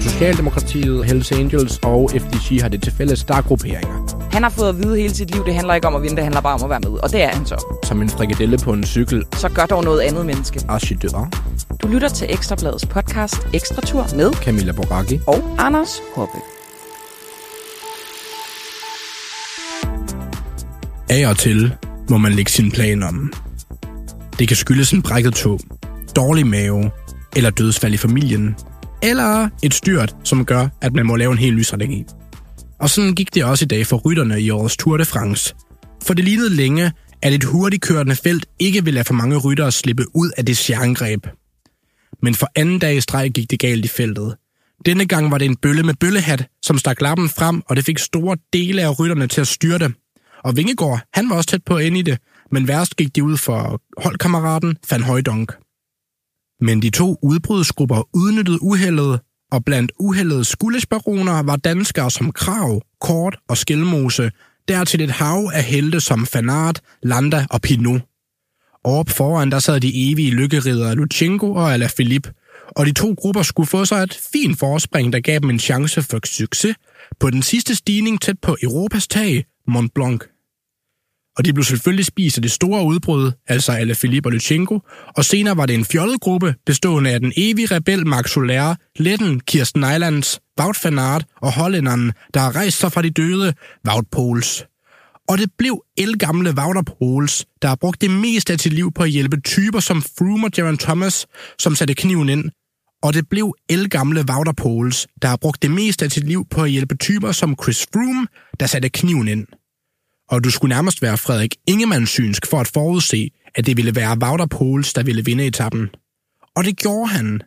Socialdemokratiet, Hells Angels og FDC har det til fælles, der er grupperinger. Han har fået at vide hele sit liv, det handler ikke om at vinde, det handler bare om at være med. Og det er han så. Som en frikadelle på en cykel. Så gør dog noget andet menneske. Archidør. Du lytter til Ekstrabladets podcast Ekstra Tur med Camilla Boracchi. og Anders Hoppe. Af og til må man lægge sin plan om. Det kan skyldes en brækket tog, dårlig mave eller dødsfald i familien. Eller et styrt, som gør, at man må lave en helt ny strategi. Og sådan gik det også i dag for rytterne i årets Tour de France. For det lignede længe, at et hurtigt kørende felt ikke ville lade for mange ryttere slippe ud af det sjerngreb. Men for anden dag i streg gik det galt i feltet. Denne gang var det en bølle med bøllehat, som stak lappen frem, og det fik store dele af rytterne til at styrte. Og Vingegaard, han var også tæt på at ende i det, men værst gik de ud for holdkammeraten Van Højdonk. Men de to udbrudsgrupper udnyttede uheldet, og blandt uhældede skuldesbaroner var danskere som Krav, Kort og Skelmose, dertil et hav af helte som Fanart, Landa og Pinot. Oppe foran der sad de evige lykkeridere Luchenko og Alaphilippe, og de to grupper skulle få sig et fint forspring, der gav dem en chance for succes på den sidste stigning tæt på Europas tag, Mont Blanc. Og de blev selvfølgelig spist af det store udbrud, altså Alaphilippe og Lutsenko, og senere var det en fjollet gruppe bestående af den evige rebel Max Soler, Letten, Kirsten Eilands, Wout van Aert og hollænderen, der har rejst sig fra de døde, Wout Pols. Og det blev elgamle Wouter Pols, der har brugt det meste af sit liv på at hjælpe typer som Froome og Jaron Thomas, som satte kniven ind. Og det blev elgamle Wouter Pols, der har brugt det meste af sit liv på at hjælpe typer som Chris Froome, der satte kniven ind. Og du skulle nærmest være Frederik Ingemann synsk for at forudse, at det ville være Wouter Poels, der ville vinde etappen. Og det gjorde han.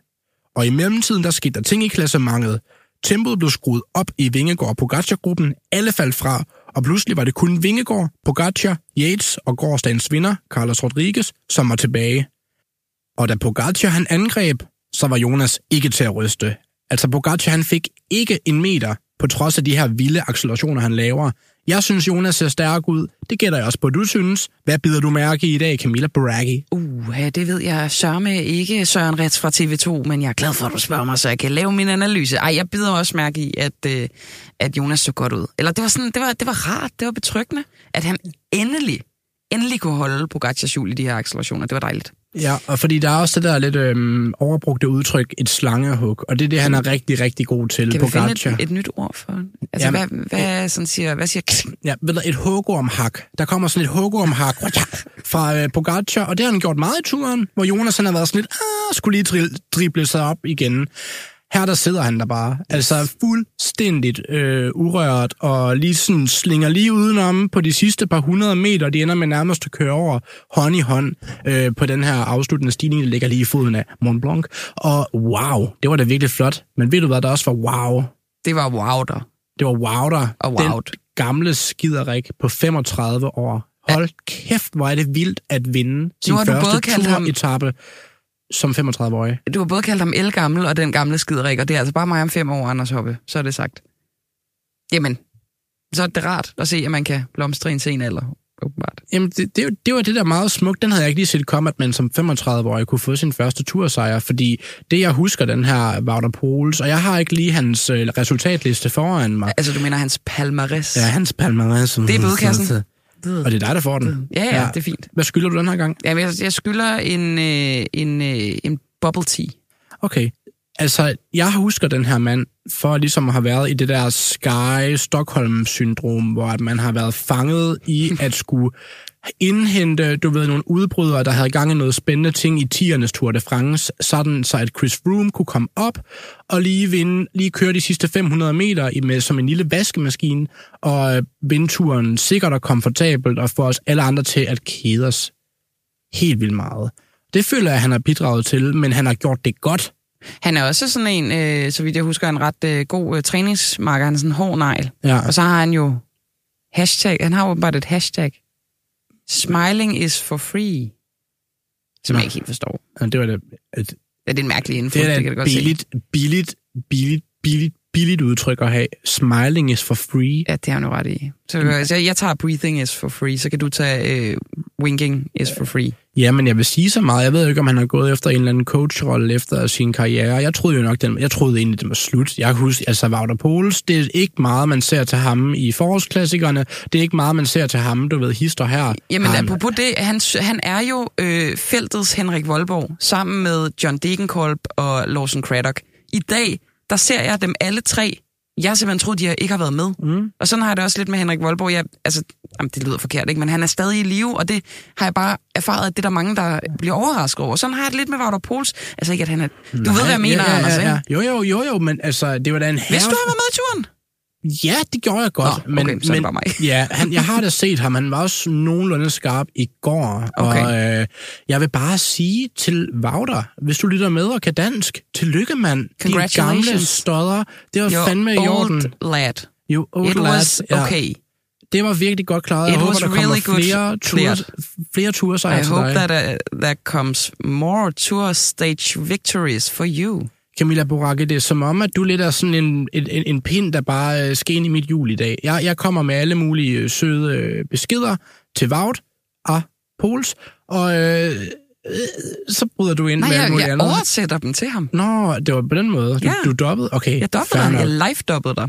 Og i mellemtiden, der skete der ting i klassementet. Tempoet blev skruet op i Vingegaard Pogacar-gruppen, alle faldt fra, og pludselig var det kun Vingegård, Pogacar, Yates og gårdsdagens vinder, Carlos Rodriguez, som var tilbage. Og da Pogacar han angreb, så var Jonas ikke til at ryste. Altså Pogacar han fik ikke en meter, på trods af de her vilde accelerationer, han laver. Jeg synes, Jonas ser stærk ud. Det gætter jeg også på, du synes. Hvad bider du mærke i i dag, Camilla Boracchi? Uh, det ved jeg sørme ikke, Søren Rets fra TV2, men jeg er glad for, at du spørger mig, så jeg kan lave min analyse. Ej, jeg bider også mærke i, at, øh, at Jonas så godt ud. Eller det var, sådan, det, var, det var rart, det var betryggende, at han endelig, endelig kunne holde Pogacars hjul i de her accelerationer. Det var dejligt. Ja, og fordi der er også det der lidt øhm, overbrugte udtryk, et slangehug, og det er det, han er rigtig, rigtig god til, Kan finde Pogacar. et, et nyt ord for? Altså, Jamen, hvad, hvad, sådan siger, hvad siger Ja, ved du, et hugorm hak. Der kommer sådan et hugorm hak fra øh, Pogacar, og det har han gjort meget i turen, hvor Jonas han har været sådan lidt, ah, skulle lige drille, drible sig op igen. Her der sidder han der bare, altså fuldstændigt øh, urørt, og lige sådan slinger lige udenom på de sidste par hundrede meter, de ender med nærmest at køre over hånd i hånd øh, på den her afsluttende stigning, der ligger lige i foden af Mont Blanc. Og wow, det var da virkelig flot. Men ved du hvad, der også var wow? Det var wow der. Det var wow der. Og wowed. Den gamle skiderik på 35 år. Hold kæft, hvor er det vildt at vinde sin har du første både kaldt ham- som 35-årig. Du har både kaldt ham elgammel og den gamle skiderik, og det er altså bare mig om fem år, Anders Hoppe. Så er det sagt. Jamen, så er det rart at se, at man kan blomstre i en sen alder, åbenbart. Jamen, det, det, det var det der meget smukt. Den havde jeg ikke lige set komme, at man som 35-årig kunne få sin første tursejr, fordi det, jeg husker, den her Wouter Poels, og jeg har ikke lige hans øh, resultatliste foran mig. Altså, du mener hans palmares? Ja, hans palmarès. Det er bødekassen. Og det er dig, der får den. Ja, ja, det er fint. Hvad skylder du den her gang? Jamen, jeg, jeg skylder en, øh, en, øh, en bubble tea. Okay. Altså, jeg husker den her mand for ligesom at have været i det der Sky-Stockholm-syndrom, hvor at man har været fanget i at skulle indhente, du ved, nogle udbrydere, der havde gang i noget spændende ting i tiernes Tour de France, sådan så at Chris Froome kunne komme op og lige vinde, lige køre de sidste 500 meter med som en lille vaskemaskine, og øh, vinde turen sikkert og komfortabelt, og få os alle andre til at kede os helt vildt meget. Det føler jeg, at han har bidraget til, men han har gjort det godt. Han er også sådan en, øh, så vidt jeg husker, en ret øh, god øh, træningsmarker. Han er sådan en hård negl. Ja. Og så har han jo hashtag, han har åbenbart et hashtag. Smiling is for free. Som Nå. jeg ikke helt forstår. Ja, det var da et, Ja, det er en mærkelig info, det er det, kan et godt se. billigt, billigt, billigt, billigt, billigt udtryk at have. Smiling is for free. Ja, det har du ret i. Så, så jeg tager breathing is for free, så kan du tage øh, winking is for free. Ja, men jeg vil sige så meget. Jeg ved ikke, om han har gået efter en eller anden coachrolle efter sin karriere. Jeg troede jo nok, den, jeg troede egentlig, det var slut. Jeg kan huske, altså Wouter Poles, det er ikke meget, man ser til ham i forårsklassikerne. Det er ikke meget, man ser til ham, du ved, hister her. Jamen, han, apropos det, han, han er jo øh, feltets Henrik Voldborg, sammen med John Degenkolb og Lawson Craddock. I dag, der ser jeg dem alle tre jeg har simpelthen troet, de ikke har været med. Mm. Og sådan har jeg det også lidt med Henrik Voldborg. Jeg, altså, jamen, det lyder forkert, ikke? men han er stadig i live, og det har jeg bare erfaret, at det er der mange, der bliver overrasket over. Sådan har jeg det lidt med Wouter Pols. Altså ikke, at han er... Du Nej, ved, hvad jeg mener, ja, ja, Anders, ja. Jo, jo, jo, jo, men altså, det var da en herre... Hvis du har været med i turen? Ja, det gjorde jeg godt. Nå, okay, men, så men, bare mig. ja, han, jeg har da set ham. Han var også nogenlunde skarp i går. Okay. Og øh, jeg vil bare sige til Wouter, hvis du lytter med og kan dansk, tillykke mand. De gamle stodder, det var Your fandme i orden. lad. Jo, old It lad. was ja. okay. Det var virkelig godt klaret. Jeg It håber, der really kommer flere tours, flere tours I til hope dig. that uh, there comes more tour stage victories for you. Camilla Boracke, det som om, at du lidt er sådan en, en, en pind, der bare øh, skal ind i mit jul i dag. Jeg, jeg kommer med alle mulige øh, søde øh, beskeder til Vaut og Pols, og øh, øh, så bryder du ind Nej, med alt jeg, muligt jeg andet. oversætter dem til ham. Nå, det var på den måde. Du, Ja. du dobbede? Okay, Jeg dobbede dig. Jeg live-dobbede dig.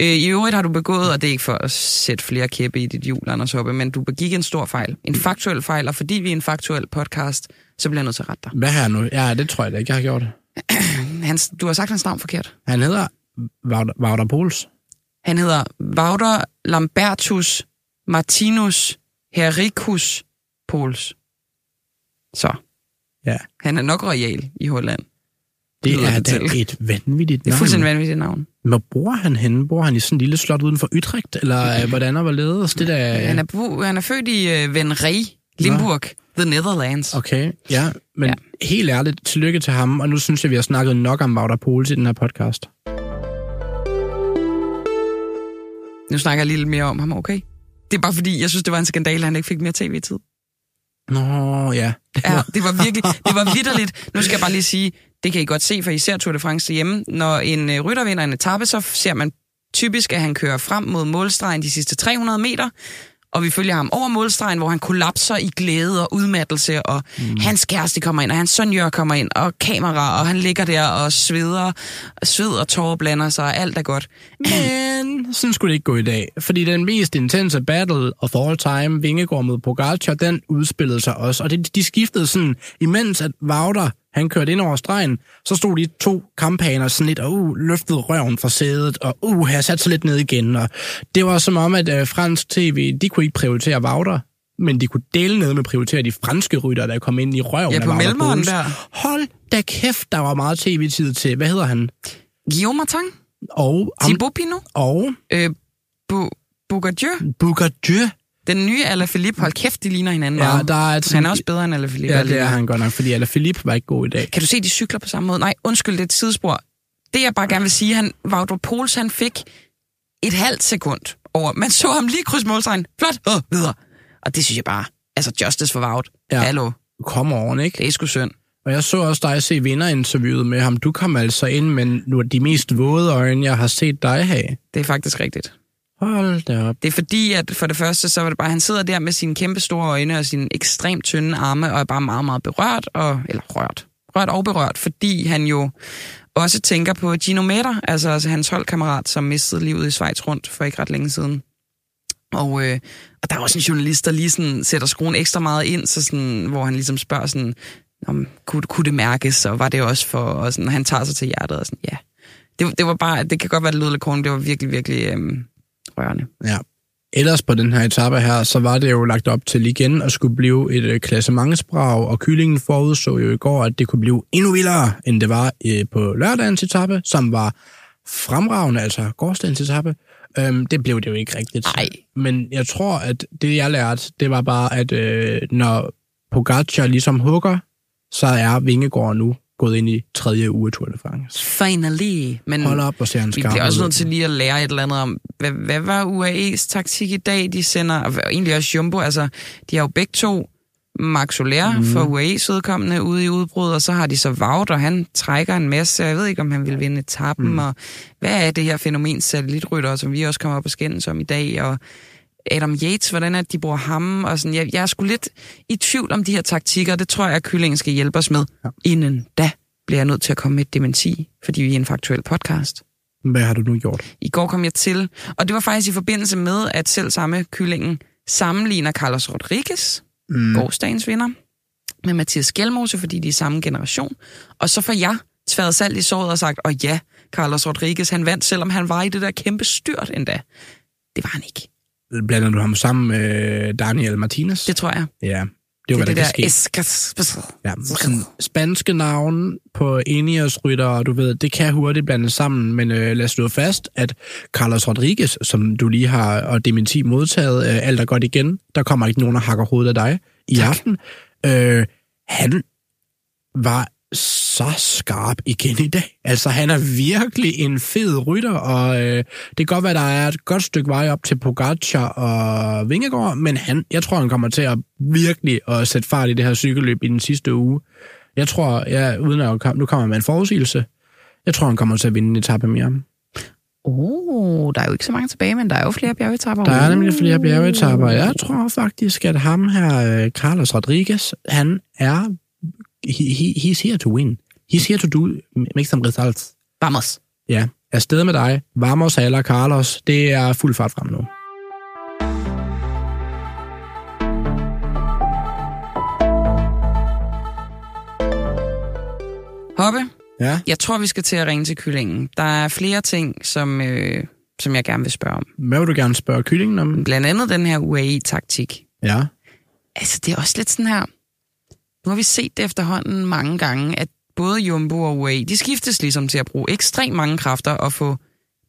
Øh, I øvrigt har du begået, og det er ikke for at sætte flere kæppe i dit hjul, Anders Hoppe, men du begik en stor fejl. En faktuel fejl, og fordi vi er en faktuel podcast, så bliver jeg nødt til at rette dig. Hvad her nu? Ja, det tror jeg da ikke, jeg har gjort. Hans, du har sagt hans navn forkert. Han hedder Wouter, Wouter Pols. Han hedder Wouter Lambertus Martinus Hericus Pols. Så. Ja. Han er nok royal i Holland. Det lyder er det da et vanvittigt Det er navn. fuldstændig vanvittigt navn. Hvor bor han henne? Bor han i sådan en lille slot uden for Utrecht? Eller øh, hvordan er hvorledes? Det der... Han er, bu- han er født i øh, Venray, Limburg, the Netherlands. Okay, ja. Men Ja. Helt ærligt, tillykke til ham. Og nu synes jeg, vi har snakket nok om Wouter Pols i den her podcast. Nu snakker jeg lige lidt mere om ham, okay? Det er bare fordi, jeg synes, det var en skandale, at han ikke fik mere tv-tid. Nå, ja. Ja, det var virkelig, det var vidderligt. Nu skal jeg bare lige sige, det kan I godt se, for I ser Tour de France hjemme. Når en øh, rytter vinder en etape, så ser man typisk, at han kører frem mod målstregen de sidste 300 meter, og vi følger ham over målstregen, hvor han kollapser i glæde og udmattelse, og mm. hans kæreste kommer ind, og hans søn Jør kommer ind, og kamera, og han ligger der og sveder, sved og tårer blander sig, og alt er godt. Men sådan skulle det ikke gå i dag. Fordi den mest intense battle of all time, Vingegaard mod Pogacar, den udspillede sig også. Og det, de skiftede sådan, imens at Wouter, han kørte ind over stregen, så stod de to kampaner sådan lidt, og uh, løftede røven fra sædet, og uh, her satte sig lidt ned igen. Og det var som om, at øh, fransk tv, de kunne ikke prioritere Wouter, men de kunne dele ned med at prioritere de franske rytter, der kom ind i røven Ja, af på Wout mellemånden Poels. der. Hold da kæft, der var meget tv-tid til, hvad hedder han? Guillaume Martin, Og, Thibaut Pinot, og øh, Bo, Bogadieu, Bugadieu. Den nye Alaphilippe, hold kæft, de ligner hinanden Ja, meget. der er et Han er også bedre end Alaphilippe. Ja, det er han godt nok, fordi Alaphilippe var ikke god i dag. Kan du se, de cykler på samme måde? Nej, undskyld, det er et sidespor. Det jeg bare gerne vil sige, han, Wout Poels, han fik et halvt sekund over. Man så ham lige krydse målstregen. Flot, åh, videre. Og det synes jeg bare, altså justice for Wout. Ja. Ja. Hallo, Kom over, ikke? det er sgu synd. Og jeg så også dig se vinderinterviewet med ham. Du kom altså ind med nu de mest våde øjne, jeg har set dig have. Det er faktisk rigtigt. Hold da op. Det er fordi, at for det første, så var det bare, han sidder der med sine kæmpe store øjne og sine ekstremt tynde arme, og er bare meget, meget berørt, og, eller rørt. Rørt og berørt, fordi han jo også tænker på Gino Meder, altså, altså hans holdkammerat, som mistede livet i Schweiz rundt for ikke ret længe siden. Og, øh, og der er også en journalist, der lige sådan sætter skruen ekstra meget ind, så sådan, hvor han ligesom spørger sådan, om kunne, kunne det mærkes, og var det også for, og sådan, han tager sig til hjertet, og sådan, ja. Det, det var bare, det kan godt være, det lød lidt korn, det var virkelig, virkelig øhm, rørende. Ja. Ellers på den her etape her, så var det jo lagt op til igen at skulle blive et øh, klassementsbrag, og kyllingen forudså jo i går, at det kunne blive endnu vildere, end det var øh, på lørdagens etape, som var fremragende, altså gårdsdagens etape. Øhm, det blev det jo ikke rigtigt. Nej. Men jeg tror, at det jeg lærte, det var bare, at øh, når Pogacar ligesom hugger, så er Vingegaard nu gået ind i tredje uge af Tour de France. Finally. Men Hold op, og ser han vi bliver også nødt til lige at lære et eller andet om, hvad, hvad var UAE's taktik i dag? De sender, og egentlig også Jumbo, altså, de har jo begge to Max Soler mm. for UAE's vedkommende ude i udbrud, og så har de så Vaut, og han trækker en masse. Jeg ved ikke, om han vil vinde etappen, mm. og hvad er det her fænomen satellitrytter, som vi også kommer op og skændes om i dag, og Adam Yates, hvordan er det, de bruger ham, og sådan. Jeg, jeg er sgu lidt i tvivl om de her taktikker, det tror jeg, at kyllingen skal hjælpe os med. Ja. Inden da bliver jeg nødt til at komme med et dementi, fordi vi er en faktuel podcast. Hvad har du nu gjort? I går kom jeg til, og det var faktisk i forbindelse med, at selv samme kyllingen sammenligner Carlos Rodriguez, mm. gårdsdagens vinder, med Mathias Gjelmose, fordi de er samme generation. Og så får jeg tværet salt i såret og sagt, og ja, Carlos Rodriguez, han vandt, selvom han var i det der kæmpe styrt endda. Det var han ikke. Blander du ham sammen med Daniel Martinez? Det tror jeg. Ja, det var, det, det der. Ja, sådan spanske navn på Ineos-rytter, og du ved, det kan hurtigt blande sammen, men øh, lad os slå fast, at Carlos Rodriguez, som du lige har og dementi modtaget, øh, alt er godt igen, der kommer ikke nogen, der hakker hovedet af dig i tak. aften. Øh, han var så skarp igen i dag. Altså, han er virkelig en fed rytter, og øh, det kan godt være, der er et godt stykke vej op til Pogacar og Vingegaard, men han, jeg tror, han kommer til at virkelig at sætte fart i det her cykelløb i den sidste uge. Jeg tror, ja, uden at nu kommer med en forudsigelse, jeg tror, han kommer til at vinde en etape mere. Oh, der er jo ikke så mange tilbage, men der er jo flere bjergetapper. Der er nemlig flere bjergetapper. Jeg tror faktisk, at ham her, øh, Carlos Rodriguez, han er he, he, he's here to win. He's here to do, make some results. Vamos. Ja, afsted med dig. Vamos, eller Carlos. Det er fuld fart frem nu. Hoppe, ja? jeg tror, vi skal til at ringe til kyllingen. Der er flere ting, som, øh, som jeg gerne vil spørge om. Hvad vil du gerne spørge kyllingen om? Blandt andet den her UAE-taktik. Ja. Altså, det er også lidt sådan her... Nu har vi set det efterhånden mange gange, at både Jumbo og UAE, de skiftes ligesom til at bruge ekstremt mange kræfter og få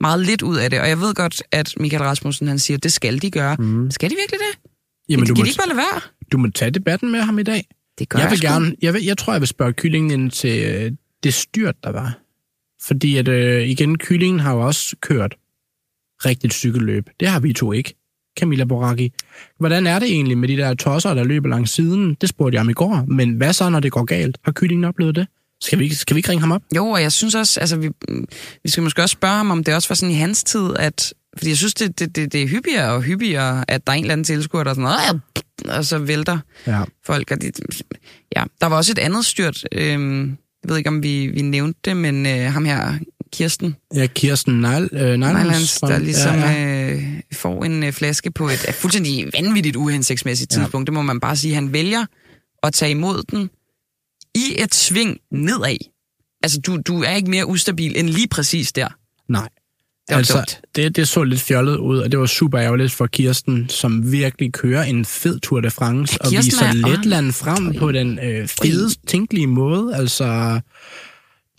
meget lidt ud af det. Og jeg ved godt, at Michael Rasmussen han siger, at det skal de gøre. Mm. Skal de virkelig det? Jamen, kan, du kan de ikke bare lade være? Du må tage debatten med ham i dag. Det gør jeg, vil jeg gerne, jeg, vil, jeg tror, jeg vil spørge kyllingen ind til øh, det styrt, der var. Fordi at, øh, igen, kyllingen har jo også kørt rigtigt cykelløb. Det har vi to ikke. Camilla Boracchi. Hvordan er det egentlig med de der tosser, der løber langs siden? Det spurgte jeg om i går. Men hvad så, når det går galt? Har kyllingen oplevet det? Skal vi, skal vi ikke ringe ham op? Jo, og jeg synes også, altså vi, vi skal måske også spørge ham, om det også var sådan i hans tid, at, fordi jeg synes, det, det, det, det er hyppigere og hyppigere, at der er en eller anden tilskuer, der er sådan, og så vælter ja. folk. Og de, ja, der var også et andet styrt, øhm, jeg ved ikke, om vi, vi nævnte det, men øh, ham her, Kirsten. Ja, Kirsten Neil, øh, Nejlands, der ligesom ja, ja. Øh, får en øh, flaske på et fuldstændig vanvittigt uhensigtsmæssigt tidspunkt. Ja. Det må man bare sige. Han vælger at tage imod den i et sving nedad. Altså, du, du er ikke mere ustabil end lige præcis der. Nej. Det, altså, det, det så lidt fjollet ud, og det var super ærgerligt for Kirsten, som virkelig kører en fed Tour de France, ja, og viser Letland frem på den øh, fedest tænkelige måde. Altså,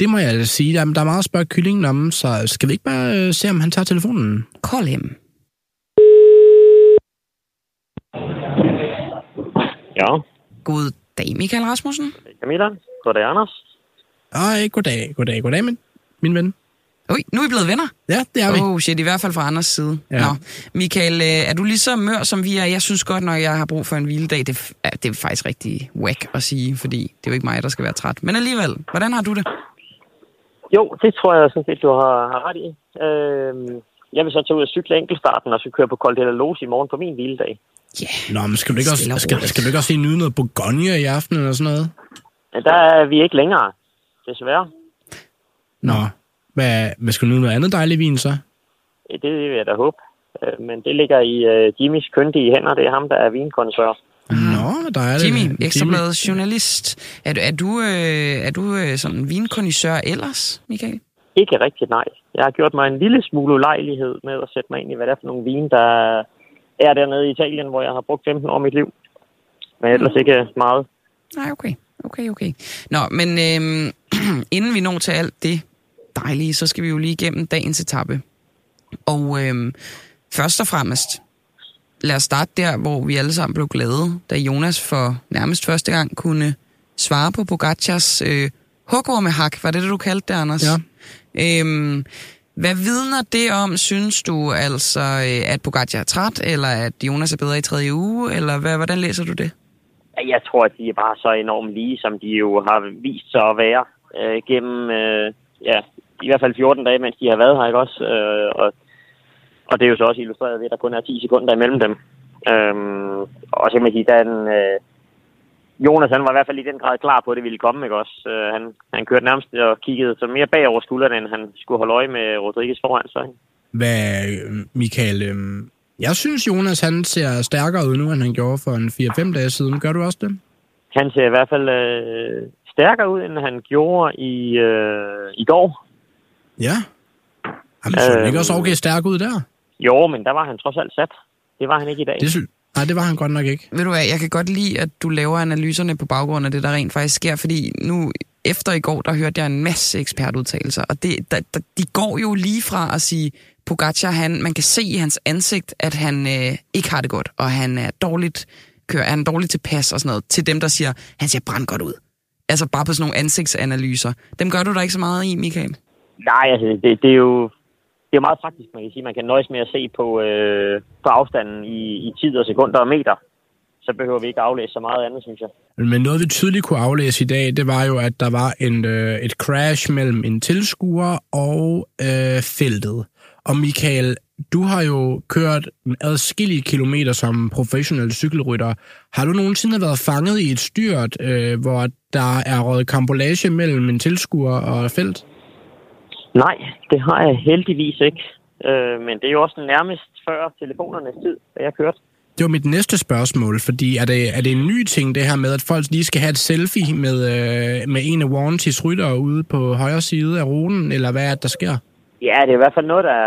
det må jeg altså sige. Der, der er meget at spørge kyllingen om, så skal vi ikke bare øh, se, om han tager telefonen? Call him. Ja. God dag, Michael Rasmussen. Camilla. Goddag, Anders. Ej, goddag, goddag, goddag, min, min ven. Ui, nu er vi blevet venner. Ja, det er vi. Oh shit, i hvert fald fra Anders side. Ja. Nå, Michael, øh, er du lige så mør, som vi er? Jeg synes godt, når jeg har brug for en hviledag, det, er, det er faktisk rigtig whack at sige, fordi det er jo ikke mig, der skal være træt. Men alligevel, hvordan har du det? Jo, det tror jeg sådan set, du har, har ret i. Øh, jeg vil så tage ud og cykle enkeltstarten, og så køre på Col de la Loge i morgen på min hviledag. Ja. Yeah. Nå, men skal du ikke også, skal, skal du ikke også lige nyde noget Bourgogne i aften eller sådan noget? Ja, der er vi ikke længere, desværre. Nå, hvad, hvad skal du nyde noget andet dejligt vin så? Det vil jeg da håbe. Øh, men det ligger i uh, Jimmys køndige hænder. Det er ham, der er vinkondensør. Nå, der er det. Jimmy, Ekstrabladet journalist. Er, du, er du, øh, er du øh, sådan vinkondisør ellers, Michael? Ikke rigtigt, nej. Jeg har gjort mig en lille smule ulejlighed med at sætte mig ind i, hvad det er for nogle vine, der er dernede i Italien, hvor jeg har brugt 15 år af mit liv. Men ellers mm. ikke meget. Nej, okay. Okay, okay. Nå, men øh, inden vi når til alt det dejlige, så skal vi jo lige igennem dagens etape. Og øh, først og fremmest, lad os starte der, hvor vi alle sammen blev glade, da Jonas for nærmest første gang kunne svare på Pogacars øh, hak. Var det det, du kaldte det, Anders? Ja. Øhm, hvad vidner det om, synes du, altså, øh, at Pogacar er træt, eller at Jonas er bedre i tredje uge, eller hvad, hvordan læser du det? Jeg tror, at de er bare så enormt lige, som de jo har vist sig at være øh, gennem, øh, ja, i hvert fald 14 dage, mens de har været her, ikke også? Øh, og, og det er jo så også illustreret ved, at der kun er 10 sekunder imellem dem. Øhm, og så man sige, den, øh, Jonas han var i hvert fald i den grad klar på, at det ville komme, ikke også? Øh, han, han kørte nærmest og kiggede så mere bag over skuldrene, end han skulle holde øje med Rodriguez foran sig. Hvad, Michael, øh, jeg synes, Jonas han ser stærkere ud nu, end han gjorde for en 4-5 dage siden. Gør du også det? Han ser i hvert fald øh, stærkere ud, end han gjorde i, øh, i går. Ja. Jamen, så øh, ikke også okay stærk ud der? Jo, men der var han trods alt sat. Det var han ikke i dag. Det synes Nej, det var han godt nok ikke. Ved du hvad, jeg kan godt lide, at du laver analyserne på baggrund af det, der rent faktisk sker, fordi nu efter i går, der hørte jeg en masse ekspertudtalelser, og det, der, der, de går jo lige fra at sige, Pogacar, han, man kan se i hans ansigt, at han øh, ikke har det godt, og han er dårligt kører, er han dårligt tilpas og sådan noget, til dem, der siger, han ser brændt godt ud. Altså bare på sådan nogle ansigtsanalyser. Dem gør du da ikke så meget i, Michael? Nej, altså det, det er jo det er meget praktisk, man kan sige. Man kan nøjes med at se på, øh, på afstanden i, i tid og sekunder og meter. Så behøver vi ikke aflæse så meget andet, synes jeg. Men noget, vi tydeligt kunne aflæse i dag, det var jo, at der var en, øh, et crash mellem en tilskuer og øh, feltet. Og Michael, du har jo kørt adskillige kilometer som professionel cykelrytter. Har du nogensinde været fanget i et styrt, øh, hvor der er røget kambolage mellem en tilskuer og felt? Nej, det har jeg heldigvis ikke. Øh, men det er jo også nærmest før telefonernes tid, da jeg kørte. Det var mit næste spørgsmål, fordi er det, er det en ny ting, det her med, at folk lige skal have et selfie med, øh, med en af Warranties ryttere ude på højre side af ruten, eller hvad er det, der sker? Ja, det er i hvert fald noget, der,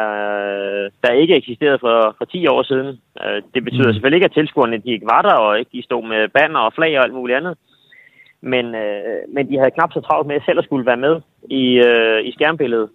der ikke eksisterede for, for 10 år siden. Øh, det betyder mm. selvfølgelig ikke, at tilskuerne de ikke var der, og ikke de stod med banner og flag og alt muligt andet. Men, øh, men de havde knap så travlt med selv at skulle være med i, øh, i skærmbilledet.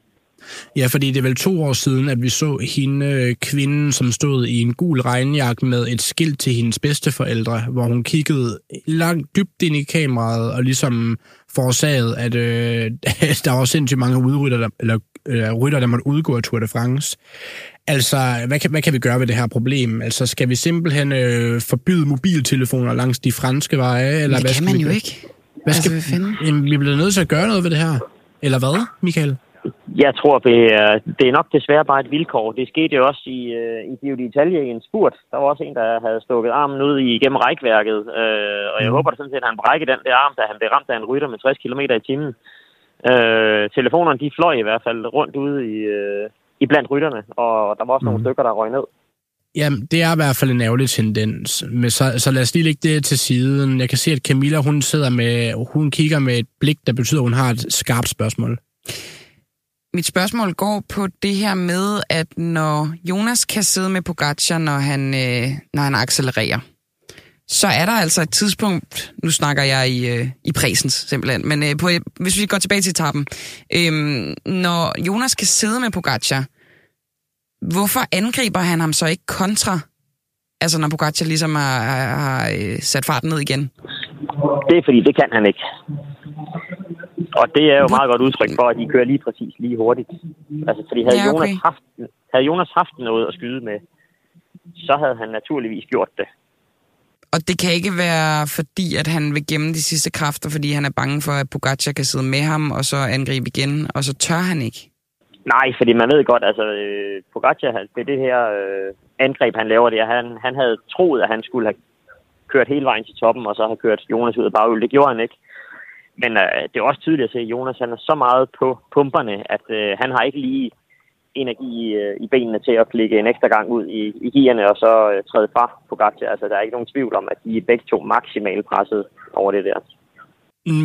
Ja, fordi det er vel to år siden, at vi så hende, øh, kvinden, som stod i en gul regnjakke med et skilt til hendes bedsteforældre, hvor hun kiggede langt dybt ind i kameraet og ligesom forårsagede, at øh, der var sindssygt mange udrytter, der, eller øh, rytter, der måtte udgå af Tour de France. Altså, hvad kan, hvad kan vi gøre ved det her problem? Altså, skal vi simpelthen øh, forbyde mobiltelefoner langs de franske veje? Eller det hvad kan man jo ikke. Hvad skal altså, vi finde? Jamen, vi bliver nødt til at gøre noget ved det her. Eller hvad, Michael? Jeg tror, det er, det er nok desværre bare et vilkår. Det skete jo også i, uh, i Giro d'Italia i en spurt. Der var også en, der havde stukket armen ud igennem rækværket. Uh, og jeg mm. håber da sådan set, at han brækkede den der arm, da han blev ramt af en rytter med 60 km i timen. Uh, telefonerne, de fløj i hvert fald rundt ude i, uh, i blandt rytterne, og der var også mm. nogle stykker, der røg ned. Jamen, det er i hvert fald en ærgerlig tendens. Men så, så lad os lige lægge det til siden. Jeg kan se, at Camilla, hun sidder med, hun kigger med et blik, der betyder, at hun har et skarpt spørgsmål. Mit spørgsmål går på det her med, at når Jonas kan sidde med Pogacar, når han, øh, når han accelererer, så er der altså et tidspunkt, nu snakker jeg i, øh, i præsens simpelthen, men øh, på, hvis vi går tilbage til etappen, øh, når Jonas kan sidde med Pogacar, hvorfor angriber han ham så ikke kontra, altså når Pogacar ligesom har, har, har øh, sat farten ned igen? Det er fordi, det kan han ikke. Og det er jo meget godt udtryk for, at de kører lige præcis lige hurtigt. Altså, fordi havde, ja, okay. Jonas haft, havde Jonas haft noget at skyde med, så havde han naturligvis gjort det. Og det kan ikke være fordi, at han vil gemme de sidste kræfter, fordi han er bange for, at Pogacar kan sidde med ham, og så angribe igen, og så tør han ikke? Nej, fordi man ved godt, altså øh, Pogacar, det det her øh, angreb, han laver det. Han, han havde troet, at han skulle have kørt hele vejen til toppen, og så har kørt Jonas ud af bagøl. Det gjorde han ikke. Men øh, det er også tydeligt at se, at Jonas han er så meget på pumperne, at øh, han har ikke lige energi i, øh, i benene til at klikke en ekstra gang ud i, i gearne og så øh, træde fra på Gatja. Altså, der er ikke nogen tvivl om, at de er begge to maksimalt presset over det der.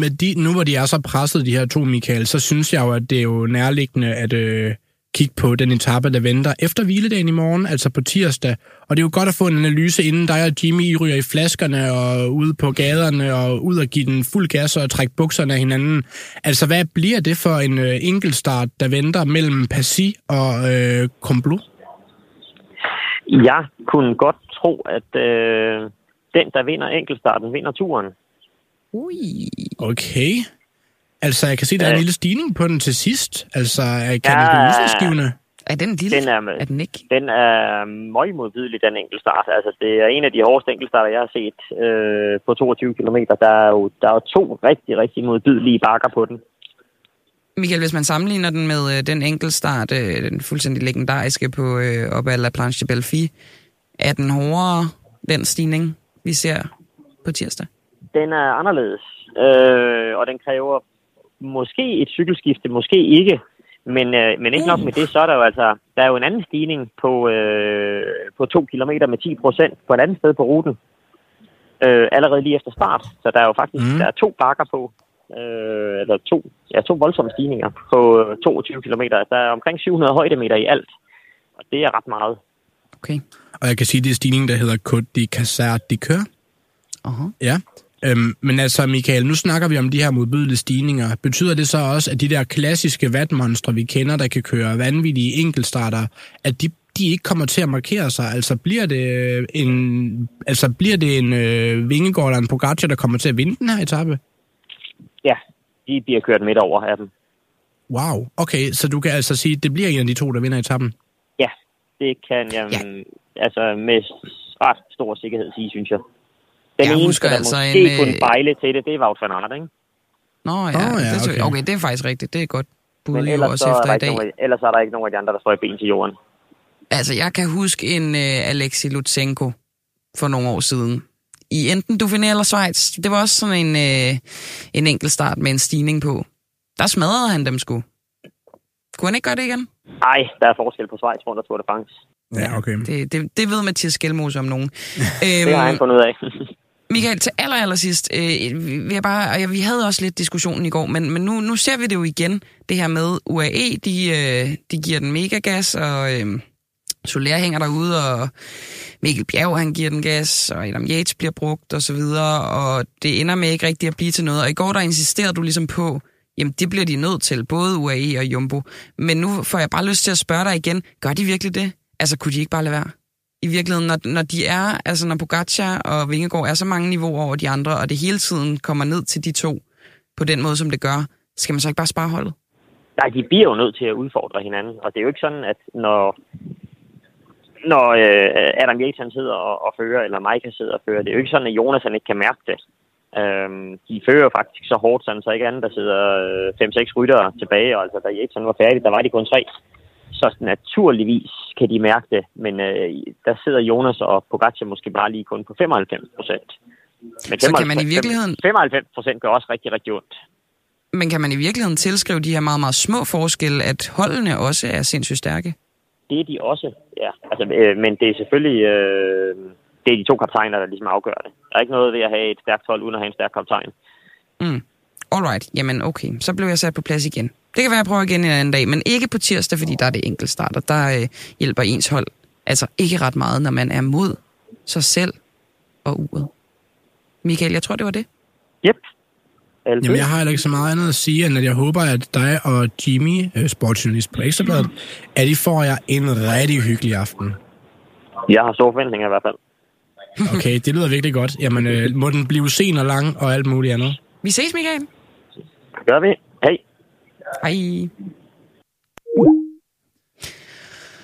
Med de, nu hvor de er så presset, de her to, Michael, så synes jeg jo, at det er jo nærliggende, at, øh, kigge på den etape, der venter efter hviledagen i morgen, altså på tirsdag. Og det er jo godt at få en analyse, inden dig og Jimmy I ryger i flaskerne og ude på gaderne og ud og give den fuld gas og trække bukserne af hinanden. Altså, hvad bliver det for en øh, enkeltstart, der venter mellem Passy og øh, Comblu? Jeg kunne godt tro, at øh, den, der vinder enkeltstarten, vinder turen. Ui. Okay. Altså, jeg kan se, der er en lille stigning på den til sidst. Altså, kan ja, det blive udslagsgivende? Er den lille? Den er, er den ikke? Den er meget modbydelig, den enkeltstart. Altså, det er en af de hårdeste enkeltstarter, jeg har set øh, på 22 km. Der er, jo, der er jo to rigtig, rigtig modbydelige bakker på den. Michael, hvis man sammenligner den med øh, den enkeltstart, øh, den fuldstændig legendariske på øh, op ad La Planche de Belleville, er den hårdere, den stigning, vi ser på tirsdag? Den er anderledes, øh, og den kræver måske et cykelskifte, måske ikke. Men, øh, men ikke nok med det, så er der jo altså der er jo en anden stigning på, øh, på to kilometer med 10 procent på et andet sted på ruten. Øh, allerede lige efter start. Så der er jo faktisk Mm. der er to bakker på. Øh, eller to, ja, to voldsomme stigninger på øh, 22 kilometer. Der er omkring 700 højdemeter i alt. Og det er ret meget. Okay. Og jeg kan sige, det er stigningen, der hedder Côte de Cassard de Coeur. Uh-huh. Ja. Øhm, men altså, Michael, nu snakker vi om de her modbydelige stigninger. Betyder det så også, at de der klassiske vatmonstre, vi kender, der kan køre vanvittige enkeltstarter, at de, de ikke kommer til at markere sig? Altså bliver det en, altså, bliver det en øh, Vingegaard eller en Pogacar, der kommer til at vinde den her etape? Ja, de bliver kørt midt over af dem. Wow. Okay, så du kan altså sige, at det bliver en af de to, der vinder etappen? Ja, det kan jeg Ja. ja. altså med ret stor sikkerhed sige, synes jeg. Den Jeg eneste, husker der altså måske en, en, kunne øh, bejle til det, det er Wout van Aert, ikke? Nå ja, Nå, ja, det, okay. okay. det er faktisk rigtigt. Det er godt bud Men jo ellers, også så er efter der i ikke dag. nogen, ellers er der ikke nogen af de andre, der står i ben til jorden. Altså, jeg kan huske en uh, Alexi Lutsenko for nogle år siden. I enten Dauphiné eller Schweiz. Det var også sådan en, uh, en enkelt start med en stigning på. Der smadrede han dem sgu. Kunne han ikke gøre det igen? Nej, der er forskel på Schweiz rundt og Tour de France. Ja, okay. Det, det, det ved Mathias Skelmose om nogen. Det har han fundet ud af. Michael, til aller, aller sidst, øh, vi, er bare, og ja, vi havde også lidt diskussionen i går, men, men nu, nu ser vi det jo igen, det her med UAE, de, øh, de giver den mega gas, og øh, Soler hænger derude, og Mikkel Bjerg, han giver den gas, og Adam Yates bliver brugt, og så videre, og det ender med ikke rigtig at blive til noget. Og i går, der insisterede du ligesom på, jamen det bliver de nødt til, både UAE og Jumbo. Men nu får jeg bare lyst til at spørge dig igen, gør de virkelig det? Altså, kunne de ikke bare lade være? I virkeligheden, når, når de er, altså når Pogacar og Vingegaard er så mange niveauer over de andre, og det hele tiden kommer ned til de to på den måde, som det gør, skal man så ikke bare spare holdet? Nej, de bliver jo nødt til at udfordre hinanden. Og det er jo ikke sådan, at når, når øh, Adam Yates sidder og, og fører, eller Mike sidder og fører, det er jo ikke sådan, at Jonas han ikke kan mærke det. Øhm, de fører faktisk så hårdt, sådan, så ikke andet, der sidder øh, 5-6 ryttere tilbage, og altså da Yates var færdig, der var de kun tre. Så naturligvis kan de mærke det, men øh, der sidder Jonas og Pogacar måske bare lige kun på 95 procent. Men Så kan man i virkeligheden- 95 procent gør også rigtig, rigtig ondt. Men kan man i virkeligheden tilskrive de her meget, meget små forskelle, at holdene også er sindssygt stærke? Det er de også, ja. Altså, øh, men det er selvfølgelig øh, det er de to kaptajner, der ligesom afgør det. Der er ikke noget ved at have et stærkt hold, uden at have en stærk kaptajn. Mm. Alright, jamen okay, så blev jeg sat på plads igen. Det kan være, at jeg prøver igen en anden dag, men ikke på tirsdag, fordi der er det enkelt start, og der øh, hjælper ens hold altså ikke ret meget, når man er mod sig selv og uret. Michael, jeg tror, det var det. Yep. Alle Jamen, jeg har heller ikke så meget andet at sige, end at jeg håber, at dig og Jimmy, øh, sportsjournalist på Ekstrabladet, at I får jer en rigtig hyggelig aften. Jeg har store forventninger i hvert fald. Okay, det lyder virkelig godt. Jamen, øh, må den blive sen og lang og alt muligt andet? Vi ses, Michael. Det gør vi. Hej.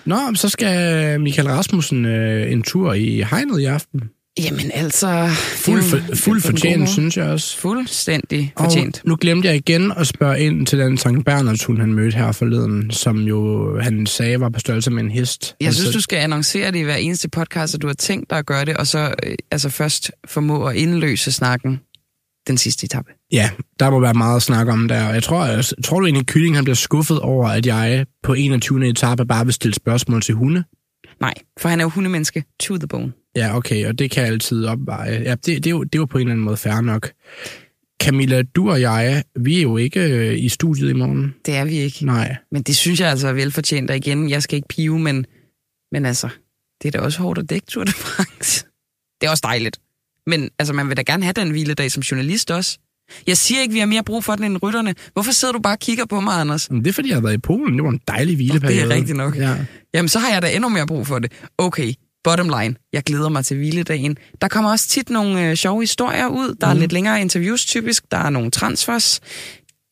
Nå, så skal Michael Rasmussen øh, en tur i hegnet i aften. Jamen altså... Fuld, for, fuld fortjent, synes jeg også. Fuldstændig fortjent. Og nu glemte jeg igen at spørge ind til den Sankt Bernhards hund, han mødte her forleden, som jo han sagde var på størrelse med en hest. Jeg synes, Altså, du skal annoncere det i hver eneste podcast, at du har tænkt dig at gøre det, og så øh, altså først formå at indløse snakken den sidste etape. Ja, der må være meget at snakke om der. Og Jeg tror, jeg, tror du egentlig, Kylling han bliver skuffet over, at jeg på 21. etape bare vil stille spørgsmål til hunde? Nej, for han er jo hundemenneske to the bone. Ja, okay, og det kan jeg altid opveje. Ja, det, det, er jo, det er jo på en eller anden måde fair nok. Camilla, du og jeg, vi er jo ikke øh, i studiet i morgen. Det er vi ikke. Nej. Men det synes jeg altså er velfortjent, og igen, jeg skal ikke pive, men, men altså, det er da også hårdt at dække Tour de France. Det er også dejligt. Men altså, man vil da gerne have den hviledag som journalist også. Jeg siger ikke, vi har mere brug for den end rytterne. Hvorfor sidder du bare og kigger på mig, Anders? Men det er, fordi jeg har været i Polen. Det var en dejlig hvileperiode. Det er rigtigt nok. Ja. Jamen, så har jeg da endnu mere brug for det. Okay, bottom line. Jeg glæder mig til hviledagen. Der kommer også tit nogle øh, sjove historier ud. Der er Mhm. lidt længere interviews typisk. Der er nogle transfers.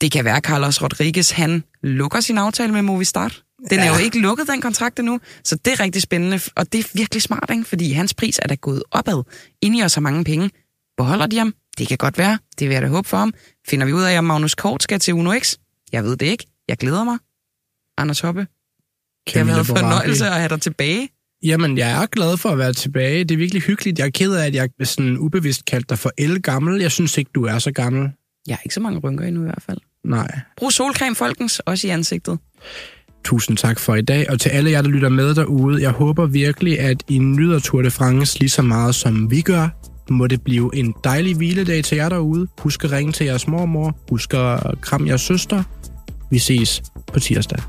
Det kan være, at Carlos Rodriguez, han lukker sin aftale med Movistar. Den er jo ikke lukket, den kontrakt endnu, så det er rigtig spændende, og det er virkelig smart, ikke? fordi hans pris er da gået opad. Ind i os har mange penge. Beholder de ham? Det kan godt være. Det vil jeg da håbe for ham. Finder vi ud af, at Magnus Kort skal til Uno X? Jeg ved det ikke. Jeg glæder mig. Anders Hoppe, det har været fornøjelse at have dig tilbage. Jamen, jeg er glad for at være tilbage. Det er virkelig hyggeligt. Jeg er ked af, at jeg sådan ubevidst kaldte dig for el gammel. Jeg synes ikke, du er så gammel. Jeg har ikke så mange rynker endnu i hvert fald. Nej. Brug solcreme, folkens, også i ansigtet. Tusind tak for i dag, og til alle jer, der lytter med derude, jeg håber virkelig, at I nyder Tour de France lige så meget, som vi gør. Må det blive en dejlig hviledag til jer derude. Husk at ringe til jeres mormor. Husk at kramme jeres søster. Vi ses på tirsdag.